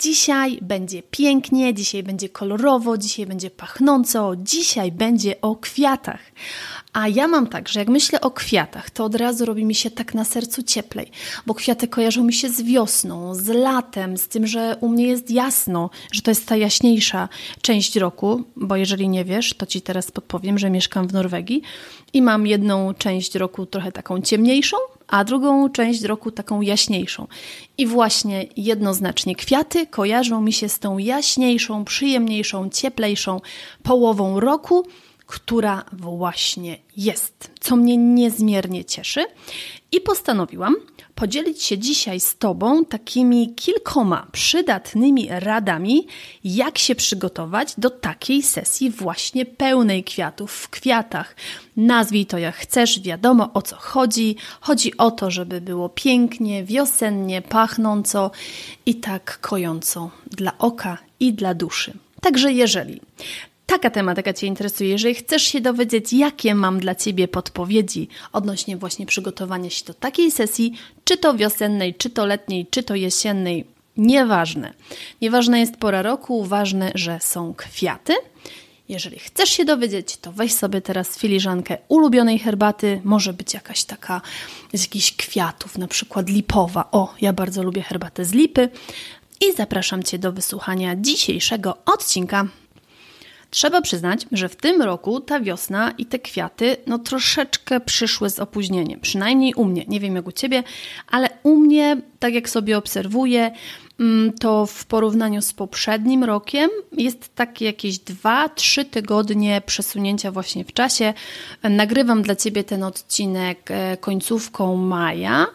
Dzisiaj będzie pięknie, dzisiaj będzie kolorowo, dzisiaj będzie pachnąco, dzisiaj będzie o kwiatach. A ja mam tak, że jak myślę o kwiatach, to od razu robi mi się tak na sercu cieplej, bo kwiaty kojarzą mi się z wiosną, z latem, z tym, że u mnie jest jasno, że to jest ta jaśniejsza część roku, bo jeżeli nie wiesz, to ci teraz podpowiem, że mieszkam w Norwegii i mam jedną część roku trochę taką ciemniejszą, a drugą część roku taką jaśniejszą. I właśnie jednoznacznie kwiaty kojarzą mi się z tą jaśniejszą, przyjemniejszą, cieplejszą połową roku która właśnie jest, co mnie niezmiernie cieszy. I postanowiłam podzielić się dzisiaj z Tobą takimi kilkoma przydatnymi radami, jak się przygotować do takiej sesji właśnie pełnej kwiatów w kwiatach. Nazwij to jak chcesz, wiadomo o co chodzi. Chodzi o to, żeby było pięknie, wiosennie, pachnąco i tak kojąco dla oka i dla duszy. Także jeżeli taka tematyka Cię interesuje, jeżeli chcesz się dowiedzieć, jakie mam dla Ciebie podpowiedzi odnośnie właśnie przygotowania się do takiej sesji, czy to wiosennej, czy to letniej, czy to jesiennej, nieważne. Nieważna jest pora roku, ważne, że są kwiaty. Jeżeli chcesz się dowiedzieć, to weź sobie teraz filiżankę ulubionej herbaty. Może być jakaś taka z jakichś kwiatów, na przykład lipowa. O, ja bardzo lubię herbatę z lipy. I zapraszam Cię do wysłuchania dzisiejszego odcinka Trzeba przyznać, że w tym roku ta wiosna i te kwiaty no troszeczkę przyszły z opóźnieniem. Przynajmniej u mnie. Nie wiem jak u Ciebie, ale u mnie, tak jak sobie obserwuję, mm, to w porównaniu z poprzednim rokiem jest takie jakieś 2-3 tygodnie przesunięcia właśnie w czasie. Nagrywam dla Ciebie ten odcinek e, końcówką maja,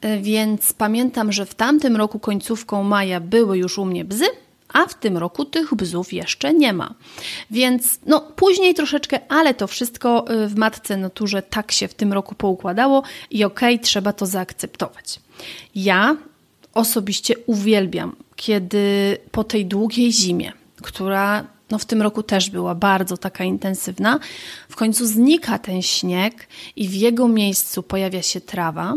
e, więc pamiętam, że w tamtym roku końcówką maja były już u mnie bzy, a w tym roku tych bzów jeszcze nie ma. Więc no później troszeczkę, ale to wszystko y, w matce naturze tak się w tym roku poukładało i okej, okay, trzeba to zaakceptować. Ja osobiście uwielbiam, kiedy po tej długiej zimie, która no w tym roku też była bardzo taka intensywna, w końcu znika ten śnieg i w jego miejscu pojawia się trawa,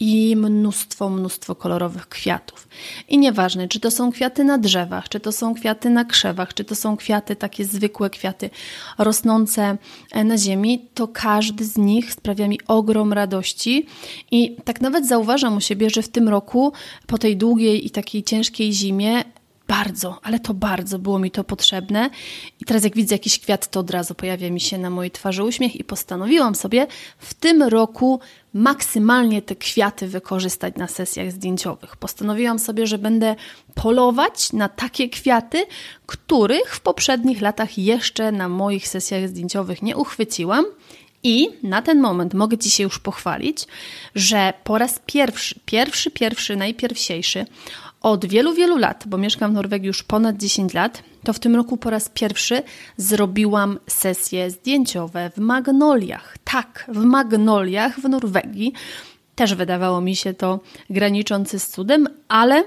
i mnóstwo, mnóstwo kolorowych kwiatów. I nieważne, czy to są kwiaty na drzewach, czy to są kwiaty na krzewach, czy to są kwiaty, takie zwykłe kwiaty rosnące e, na ziemi, to każdy z nich sprawia mi ogrom radości. I tak nawet zauważam u siebie, że w tym roku, po tej długiej i takiej ciężkiej zimie, bardzo, ale to bardzo było mi to potrzebne. I teraz, jak widzę jakiś kwiat, to od razu pojawia mi się na mojej twarzy uśmiech, i postanowiłam sobie w tym roku maksymalnie te kwiaty wykorzystać na sesjach zdjęciowych. Postanowiłam sobie, że będę polować na takie kwiaty, których w poprzednich latach jeszcze na moich sesjach zdjęciowych nie uchwyciłam. I na ten moment mogę Ci się już pochwalić, że po raz pierwszy, pierwszy, pierwszy, najpierwsiejszy od wielu, wielu lat, bo mieszkam w Norwegii już ponad 10 lat, to w tym roku po raz pierwszy zrobiłam sesje zdjęciowe w magnoliach. Tak, w magnoliach w Norwegii. Też wydawało mi się to graniczący z cudem, ale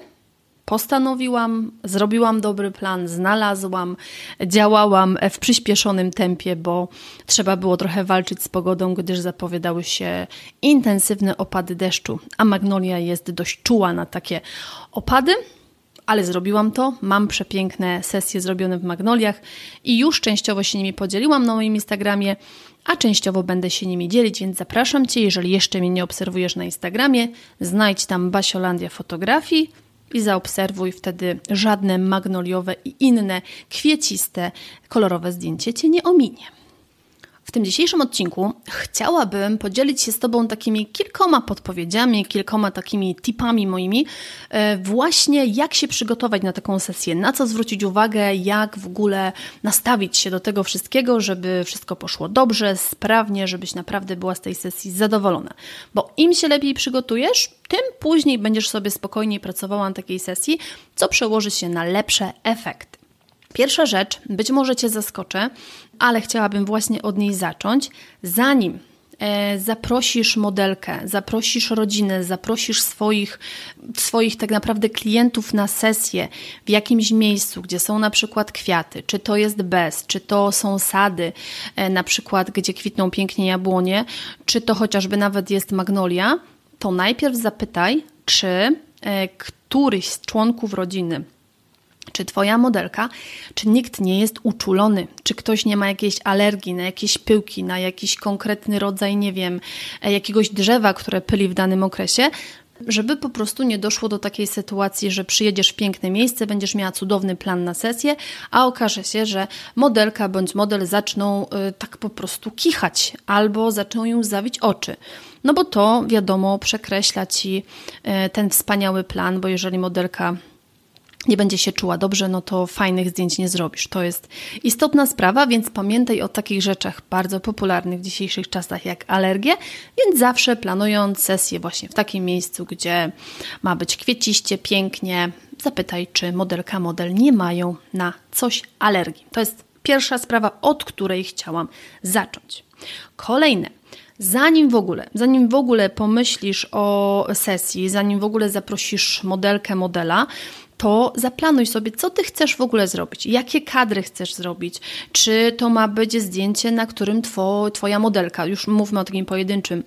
postanowiłam, zrobiłam dobry plan, znalazłam, działałam w przyspieszonym tempie, bo trzeba było trochę walczyć z pogodą, gdyż zapowiadały się intensywne opady deszczu, a magnolia jest dość czuła na takie opady. Ale zrobiłam to, mam przepiękne sesje zrobione w magnoliach i już częściowo się nimi podzieliłam na moim Instagramie, a częściowo będę się nimi dzielić, więc zapraszam Cię, jeżeli jeszcze mnie nie obserwujesz na Instagramie, znajdź tam Basiolandia Fotografii, i zaobserwuj wtedy żadne magnoliowe i inne kwieciste, kolorowe zdjęcie Cię nie ominie. W tym dzisiejszym odcinku chciałabym podzielić się z Tobą takimi kilkoma podpowiedziami, kilkoma takimi tipami moimi, e, właśnie jak się przygotować na taką sesję, na co zwrócić uwagę, jak w ogóle nastawić się do tego wszystkiego, żeby wszystko poszło dobrze, sprawnie, żebyś naprawdę była z tej sesji zadowolona. Bo im się lepiej przygotujesz, tym później będziesz sobie spokojniej pracowała na takiej sesji, co przełoży się na lepsze efekty. Pierwsza rzecz, być może Cię zaskoczę, ale chciałabym właśnie od niej zacząć, zanim e, zaprosisz modelkę, zaprosisz rodzinę, zaprosisz swoich, swoich tak naprawdę klientów na sesję w jakimś miejscu, gdzie są na przykład kwiaty, czy to jest bez, czy to są sady, e, na przykład gdzie kwitną pięknie jabłonie, czy to chociażby nawet jest magnolia, to najpierw zapytaj, czy e, któryś z członków rodziny czy Twoja modelka, czy nikt nie jest uczulony, czy ktoś nie ma jakiejś alergii na jakieś pyłki, na jakiś konkretny rodzaj, nie wiem, jakiegoś drzewa, które pyli w danym okresie, żeby po prostu nie doszło do takiej sytuacji, że przyjedziesz w piękne miejsce, będziesz miała cudowny plan na sesję, a okaże się, że modelka bądź model zaczną y, tak po prostu kichać albo zaczną ją zawić oczy. No bo to, wiadomo, przekreśla ci y, ten wspaniały plan, bo jeżeli modelka nie będzie się czuła dobrze, no to fajnych zdjęć nie zrobisz. To jest istotna sprawa, więc pamiętaj o takich rzeczach bardzo popularnych w dzisiejszych czasach jak alergie, więc zawsze planując sesję właśnie w takim miejscu, gdzie ma być kwieciście, pięknie, zapytaj, czy modelka, model nie mają na coś alergii. To jest pierwsza sprawa, od której chciałam zacząć. Kolejne. Zanim w ogóle, zanim w ogóle pomyślisz o sesji, zanim w ogóle zaprosisz modelkę, modela, to zaplanuj sobie, co ty chcesz w ogóle zrobić, jakie kadry chcesz zrobić, czy to ma być zdjęcie, na którym two, twoja modelka, już mówmy o takim pojedynczym,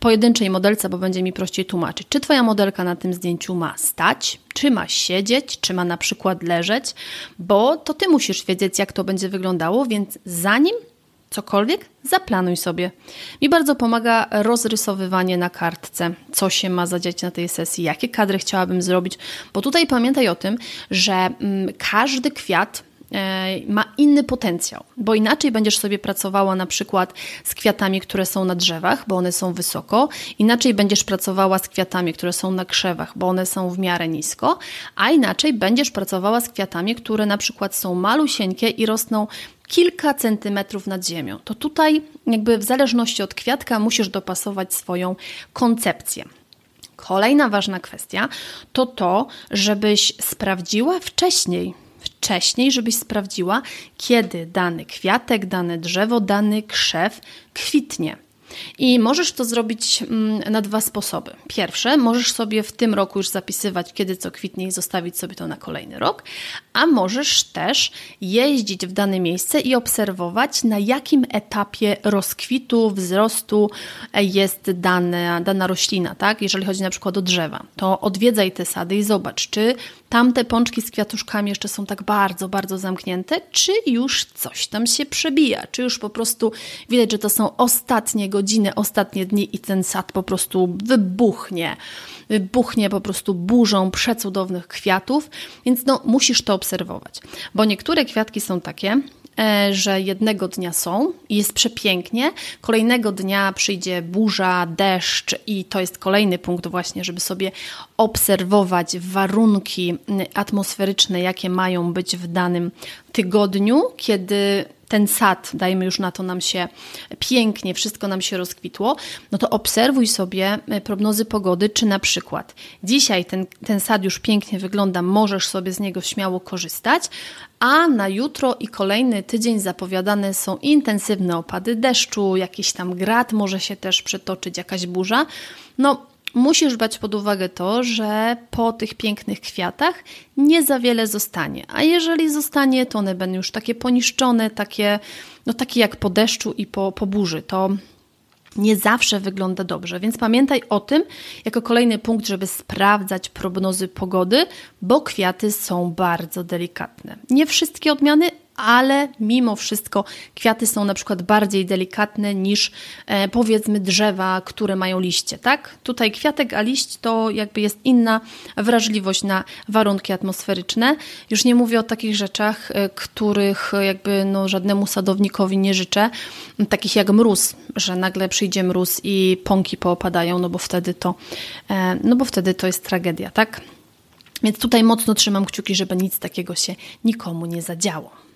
pojedynczej modelce, bo będzie mi prościej tłumaczyć, czy twoja modelka na tym zdjęciu ma stać, czy ma siedzieć, czy ma na przykład leżeć, bo to ty musisz wiedzieć, jak to będzie wyglądało, więc zanim cokolwiek, zaplanuj sobie. Mi bardzo pomaga rozrysowywanie na kartce, co się ma zadziać na tej sesji, jakie kadry chciałabym zrobić, bo tutaj pamiętaj o tym, że mm, każdy kwiat e, ma inny potencjał, bo inaczej będziesz sobie pracowała na przykład z kwiatami, które są na drzewach, bo one są wysoko, inaczej będziesz pracowała z kwiatami, które są na krzewach, bo one są w miarę nisko, a inaczej będziesz pracowała z kwiatami, które na przykład są malusieńkie i rosną kilka centymetrów nad ziemią. To tutaj, jakby w zależności od kwiatka, musisz dopasować swoją koncepcję. Kolejna ważna kwestia to to, żebyś sprawdziła wcześniej, wcześniej, żebyś sprawdziła, kiedy dany kwiatek, dane drzewo, dany krzew kwitnie. I możesz to zrobić mm, na dwa sposoby. Pierwsze, możesz sobie w tym roku już zapisywać, kiedy co kwitnie i zostawić sobie to na kolejny rok, a możesz też jeździć w dane miejsce i obserwować, na jakim etapie rozkwitu, wzrostu jest dana, dana roślina, tak? Jeżeli chodzi na przykład o drzewa, to odwiedzaj te sady i zobacz, czy tamte pączki z kwiatuszkami jeszcze są tak bardzo, bardzo zamknięte, czy już coś tam się przebija, czy już po prostu widać, że to są ostatnie godziny, ostatnie dni i ten sad po prostu wybuchnie. Wybuchnie po prostu burzą przecudownych kwiatów, więc no, musisz to obserwować. Bo niektóre kwiatki są takie, E, że jednego dnia są i jest przepięknie, kolejnego dnia przyjdzie burza, deszcz i to jest kolejny punkt właśnie, żeby sobie obserwować warunki atmosferyczne, jakie mają być w danym tygodniu, kiedy ten sad, dajmy już na to nam się pięknie, wszystko nam się rozkwitło, no to obserwuj sobie e, prognozy pogody, czy na przykład dzisiaj ten, ten sad już pięknie wygląda, możesz sobie z niego śmiało korzystać, a na jutro i kolejny tydzień zapowiadane są intensywne opady deszczu, jakiś tam grad może się też przetoczyć, jakaś burza. No, musisz brać pod uwagę to, że po tych pięknych kwiatach nie za wiele zostanie. A jeżeli zostanie, to one będą już takie poniszczone, takie, no takie jak po deszczu i po, po burzy. To nie zawsze wygląda dobrze, więc pamiętaj o tym jako kolejny punkt, żeby sprawdzać prognozy pogody, bo kwiaty są bardzo delikatne. Nie wszystkie odmiany, ale mimo wszystko kwiaty są na przykład bardziej delikatne niż e, powiedzmy drzewa, które mają liście, tak? Tutaj kwiatek, a liść to jakby jest inna wrażliwość na warunki atmosferyczne. Już nie mówię o takich rzeczach, e, których jakby no, żadnemu sadownikowi nie życzę, takich jak mróz, że nagle przyjdzie mróz i pąki poopadają, no bo wtedy to, e, no bo wtedy to jest tragedia, tak? Więc tutaj mocno trzymam kciuki, żeby nic takiego się nikomu nie zadziało.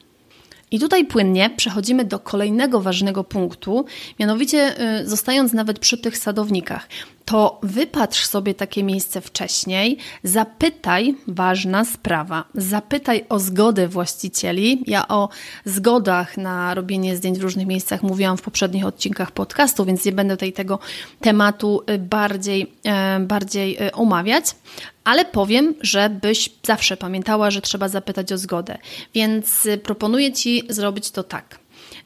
I tutaj płynnie przechodzimy do kolejnego ważnego punktu, mianowicie y, zostając nawet przy tych sadownikach to wypatrz sobie takie miejsce wcześniej, zapytaj, ważna sprawa, zapytaj o zgodę właścicieli. Ja o zgodach na robienie zdjęć w różnych miejscach mówiłam w poprzednich odcinkach podcastu, więc nie będę tutaj tego tematu y, bardziej, y, bardziej y, omawiać, ale powiem, żebyś zawsze pamiętała, że trzeba zapytać o zgodę. Więc proponuję Ci zrobić to tak.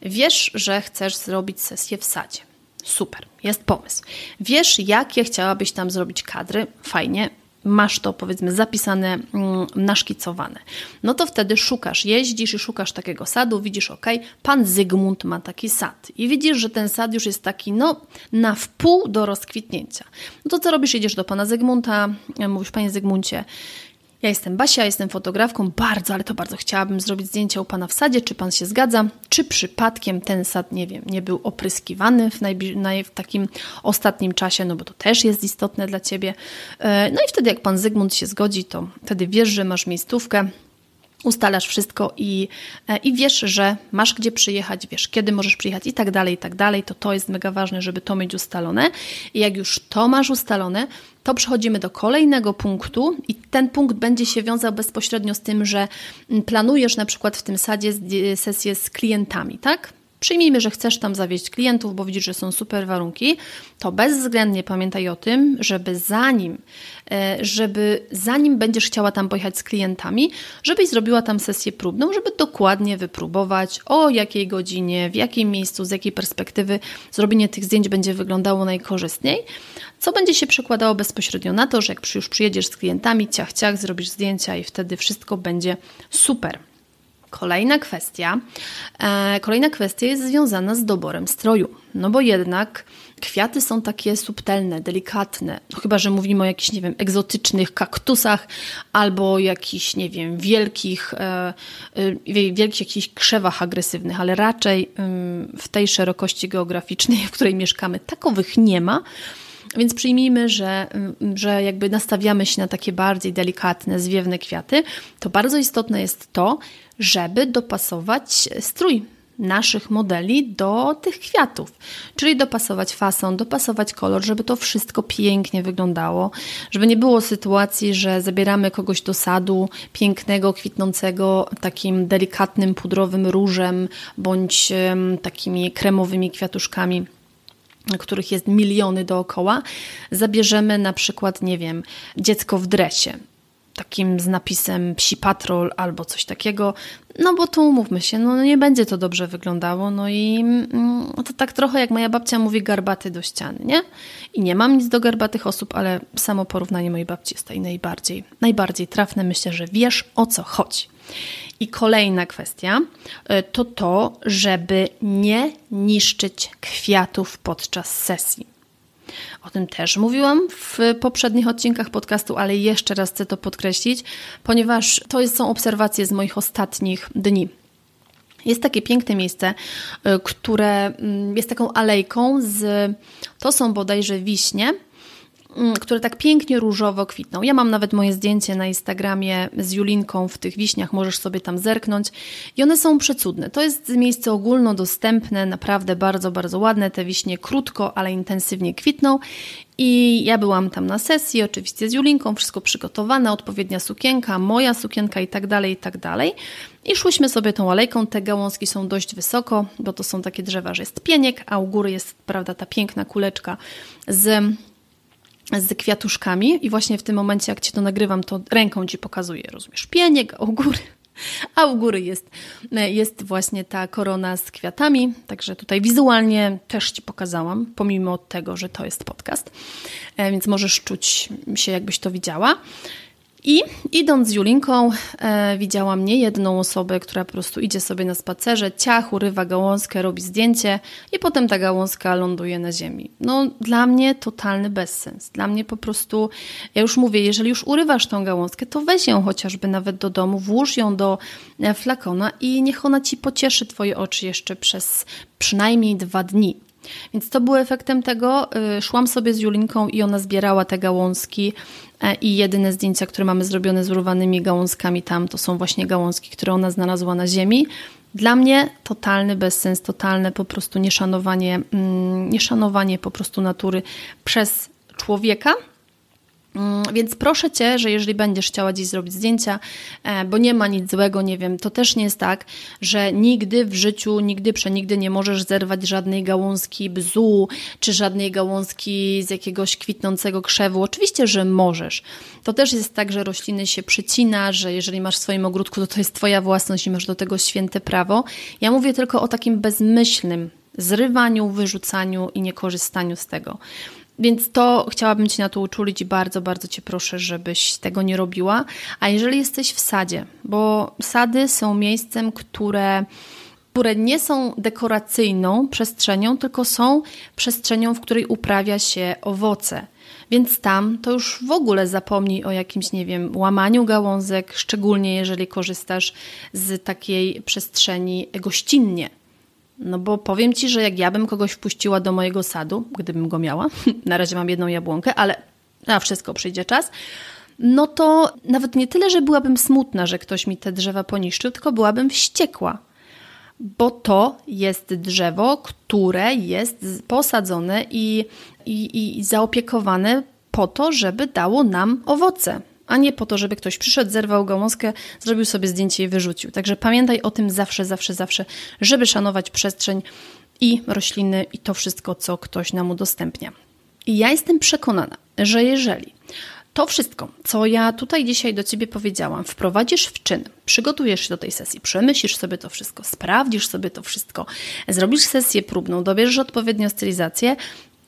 Wiesz, że chcesz zrobić sesję w sadzie. Super, jest pomysł. Wiesz, jakie chciałabyś tam zrobić kadry? Fajnie, masz to powiedzmy zapisane, mm, naszkicowane. No to wtedy szukasz, jeździsz i szukasz takiego sadu, widzisz, ok, pan Zygmunt ma taki sad i widzisz, że ten sad już jest taki, no, na wpół do rozkwitnięcia. No to co robisz? Jedziesz do pana Zygmunta, mówisz, panie Zygmuncie, ja jestem Basia, jestem fotografką, bardzo, ale to bardzo chciałabym zrobić zdjęcie u Pana w sadzie. Czy Pan się zgadza? Czy przypadkiem ten sad, nie wiem, nie był opryskiwany w, w takim ostatnim czasie, no bo to też jest istotne dla Ciebie. E, no i wtedy jak Pan Zygmunt się zgodzi, to wtedy wiesz, że masz miejscówkę, ustalasz wszystko i, e, i wiesz, że masz gdzie przyjechać, wiesz kiedy możesz przyjechać i tak dalej, i tak dalej, to to jest mega ważne, żeby to mieć ustalone. I jak już to masz ustalone, to przechodzimy do kolejnego punktu i ten punkt będzie się wiązał bezpośrednio z tym, że planujesz na przykład w tym sadzie sesję z klientami, tak? Przyjmijmy, że chcesz tam zawieźć klientów, bo widzisz, że są super warunki, to bezwzględnie pamiętaj o tym, żeby zanim, e, żeby zanim będziesz chciała tam pojechać z klientami, żebyś zrobiła tam sesję próbną, żeby dokładnie wypróbować o jakiej godzinie, w jakim miejscu, z jakiej perspektywy zrobienie tych zdjęć będzie wyglądało najkorzystniej, co będzie się przekładało bezpośrednio na to, że jak już przyjedziesz z klientami, ciach, ciach, zrobisz zdjęcia i wtedy wszystko będzie super. Kolejna kwestia, e, kolejna kwestia jest związana z doborem stroju, no bo jednak kwiaty są takie subtelne, delikatne, no chyba, że mówimy o jakichś, nie wiem, egzotycznych kaktusach albo jakichś, nie wiem, wielkich, e, e, wielkich jakichś krzewach agresywnych, ale raczej w tej szerokości geograficznej, w której mieszkamy, takowych nie ma. Więc przyjmijmy, że, że jakby nastawiamy się na takie bardziej delikatne, zwiewne kwiaty, to bardzo istotne jest to, żeby dopasować strój naszych modeli do tych kwiatów, czyli dopasować fason, dopasować kolor, żeby to wszystko pięknie wyglądało, żeby nie było sytuacji, że zabieramy kogoś do sadu pięknego, kwitnącego takim delikatnym, pudrowym różem bądź takimi kremowymi kwiatuszkami których jest miliony dookoła, zabierzemy na przykład, nie wiem, dziecko w dresie takim z napisem psi patrol albo coś takiego, no bo to umówmy się, no nie będzie to dobrze wyglądało, no i mm, to tak trochę jak moja babcia mówi garbaty do ściany, nie? I nie mam nic do garbatych osób, ale samo porównanie mojej babci jest tutaj najbardziej, najbardziej trafne. Myślę, że wiesz o co chodzi. I kolejna kwestia y, to to, żeby nie niszczyć kwiatów podczas sesji. O tym też mówiłam w poprzednich odcinkach podcastu, ale jeszcze raz chcę to podkreślić, ponieważ to są obserwacje z moich ostatnich dni. Jest takie piękne miejsce, y, które mm, jest taką alejką z, to są bodajże wiśnie, które tak pięknie różowo kwitną. Ja mam nawet moje zdjęcie na Instagramie z Julinką w tych wiśniach, możesz sobie tam zerknąć i one są przecudne. To jest miejsce ogólnodostępne, naprawdę bardzo, bardzo ładne. Te wiśnie krótko, ale intensywnie kwitną i ja byłam tam na sesji, oczywiście z Julinką, wszystko przygotowane, odpowiednia sukienka, moja sukienka i tak dalej, i tak dalej. I szłyśmy sobie tą alejką, te gałązki są dość wysoko, bo to są takie drzewa, że jest pieniek, a u góry jest, prawda, ta piękna kuleczka z z kwiatuszkami i właśnie w tym momencie, jak Ci to nagrywam, to ręką Ci pokazuję, rozumiesz, pieniek, u góry, a u góry jest, jest właśnie ta korona z kwiatami, także tutaj wizualnie też Ci pokazałam, pomimo tego, że to jest podcast, e, więc możesz czuć się, jakbyś to widziała. I idąc z Julinką, e, widziałam nie jedną osobę, która po prostu idzie sobie na spacerze, ciach, urywa gałązkę, robi zdjęcie i potem ta gałązka ląduje na ziemi. No, dla mnie totalny bezsens. Dla mnie po prostu, ja już mówię, jeżeli już urywasz tą gałązkę, to weź ją chociażby nawet do domu, włóż ją do e, flakona i niech ona ci pocieszy twoje oczy jeszcze przez przynajmniej dwa dni. Więc to było efektem tego. Y, szłam sobie z Julinką i ona zbierała te gałązki e, i jedyne zdjęcia, które mamy zrobione z urwanymi gałązkami tam, to są właśnie gałązki, które ona znalazła na ziemi. Dla mnie totalny bezsens, totalne po prostu nieszanowanie, mm, nieszanowanie po prostu natury przez człowieka, więc proszę Cię, że jeżeli będziesz chciała dziś zrobić zdjęcia, e, bo nie ma nic złego, nie wiem, to też nie jest tak, że nigdy w życiu, nigdy przenigdy nie możesz zerwać żadnej gałązki bzu, czy żadnej gałązki z jakiegoś kwitnącego krzewu. Oczywiście, że możesz. To też jest tak, że rośliny się przycina, że jeżeli masz w swoim ogródku, to to jest Twoja własność i masz do tego święte prawo. Ja mówię tylko o takim bezmyślnym zrywaniu, wyrzucaniu i niekorzystaniu z tego. Więc to chciałabym Cię na to uczulić i bardzo, bardzo Cię proszę, żebyś tego nie robiła. A jeżeli jesteś w sadzie, bo sady są miejscem, które które nie są dekoracyjną przestrzenią, tylko są przestrzenią, w której uprawia się owoce. Więc tam to już w ogóle zapomnij o jakimś, nie wiem, łamaniu gałązek, szczególnie jeżeli korzystasz z takiej przestrzeni gościnnie. No bo powiem Ci, że jak ja bym kogoś wpuściła do mojego sadu, gdybym go miała, na razie mam jedną jabłonkę, ale na wszystko przyjdzie czas, no to nawet nie tyle, że byłabym smutna, że ktoś mi te drzewa poniszczył, tylko byłabym wściekła. Bo to jest drzewo, które jest posadzone i, i, i zaopiekowane po to, żeby dało nam owoce a nie po to, żeby ktoś przyszedł, zerwał gałązkę, zrobił sobie zdjęcie i wyrzucił. Także pamiętaj o tym zawsze, zawsze, zawsze, żeby szanować przestrzeń i rośliny i to wszystko, co ktoś nam udostępnia. I ja jestem przekonana, że jeżeli to wszystko, co ja tutaj dzisiaj do Ciebie powiedziałam, wprowadzisz w czyn, przygotujesz się do tej sesji, przemyślisz sobie to wszystko, sprawdzisz sobie to wszystko, zrobisz sesję próbną, dobierzesz odpowiednią stylizację,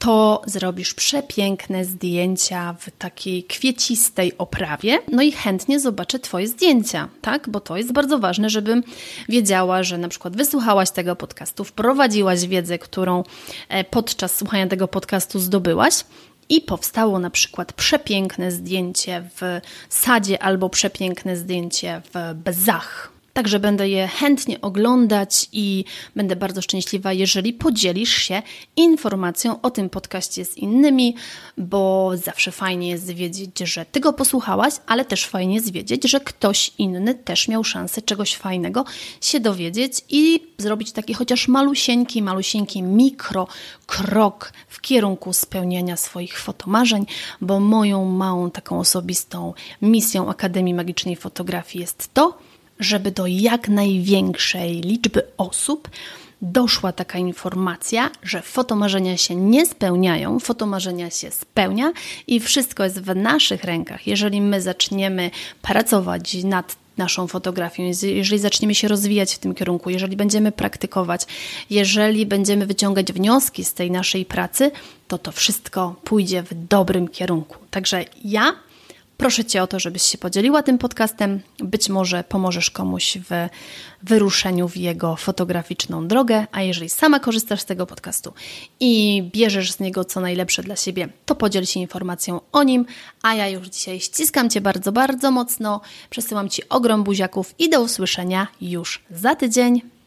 to zrobisz przepiękne zdjęcia w takiej kwiecistej oprawie, no i chętnie zobaczę Twoje zdjęcia, tak? Bo to jest bardzo ważne, żebym wiedziała, że na przykład wysłuchałaś tego podcastu, wprowadziłaś wiedzę, którą e, podczas słuchania tego podcastu zdobyłaś. I powstało na przykład przepiękne zdjęcie w sadzie albo przepiękne zdjęcie w bezach Także będę je chętnie oglądać i będę bardzo szczęśliwa, jeżeli podzielisz się informacją o tym podcaście z innymi, bo zawsze fajnie jest wiedzieć, że ty go posłuchałaś, ale też fajnie jest wiedzieć, że ktoś inny też miał szansę czegoś fajnego się dowiedzieć i zrobić taki chociaż malusieńki, malusieńki mikro krok w kierunku spełniania swoich fotomarzeń, bo moją małą taką osobistą misją Akademii Magicznej Fotografii jest to, żeby do jak największej liczby osób doszła taka informacja, że fotomarzenia się nie spełniają, fotomarzenia się spełnia i wszystko jest w naszych rękach. Jeżeli my zaczniemy pracować nad naszą fotografią, jeżeli zaczniemy się rozwijać w tym kierunku, jeżeli będziemy praktykować, jeżeli będziemy wyciągać wnioski z tej naszej pracy, to to wszystko pójdzie w dobrym kierunku. Także ja Proszę Cię o to, żebyś się podzieliła tym podcastem. Być może pomożesz komuś w wyruszeniu w jego fotograficzną drogę, a jeżeli sama korzystasz z tego podcastu i bierzesz z niego co najlepsze dla siebie, to podziel się informacją o nim, a ja już dzisiaj ściskam Cię bardzo, bardzo mocno, przesyłam Ci ogrom buziaków i do usłyszenia już za tydzień.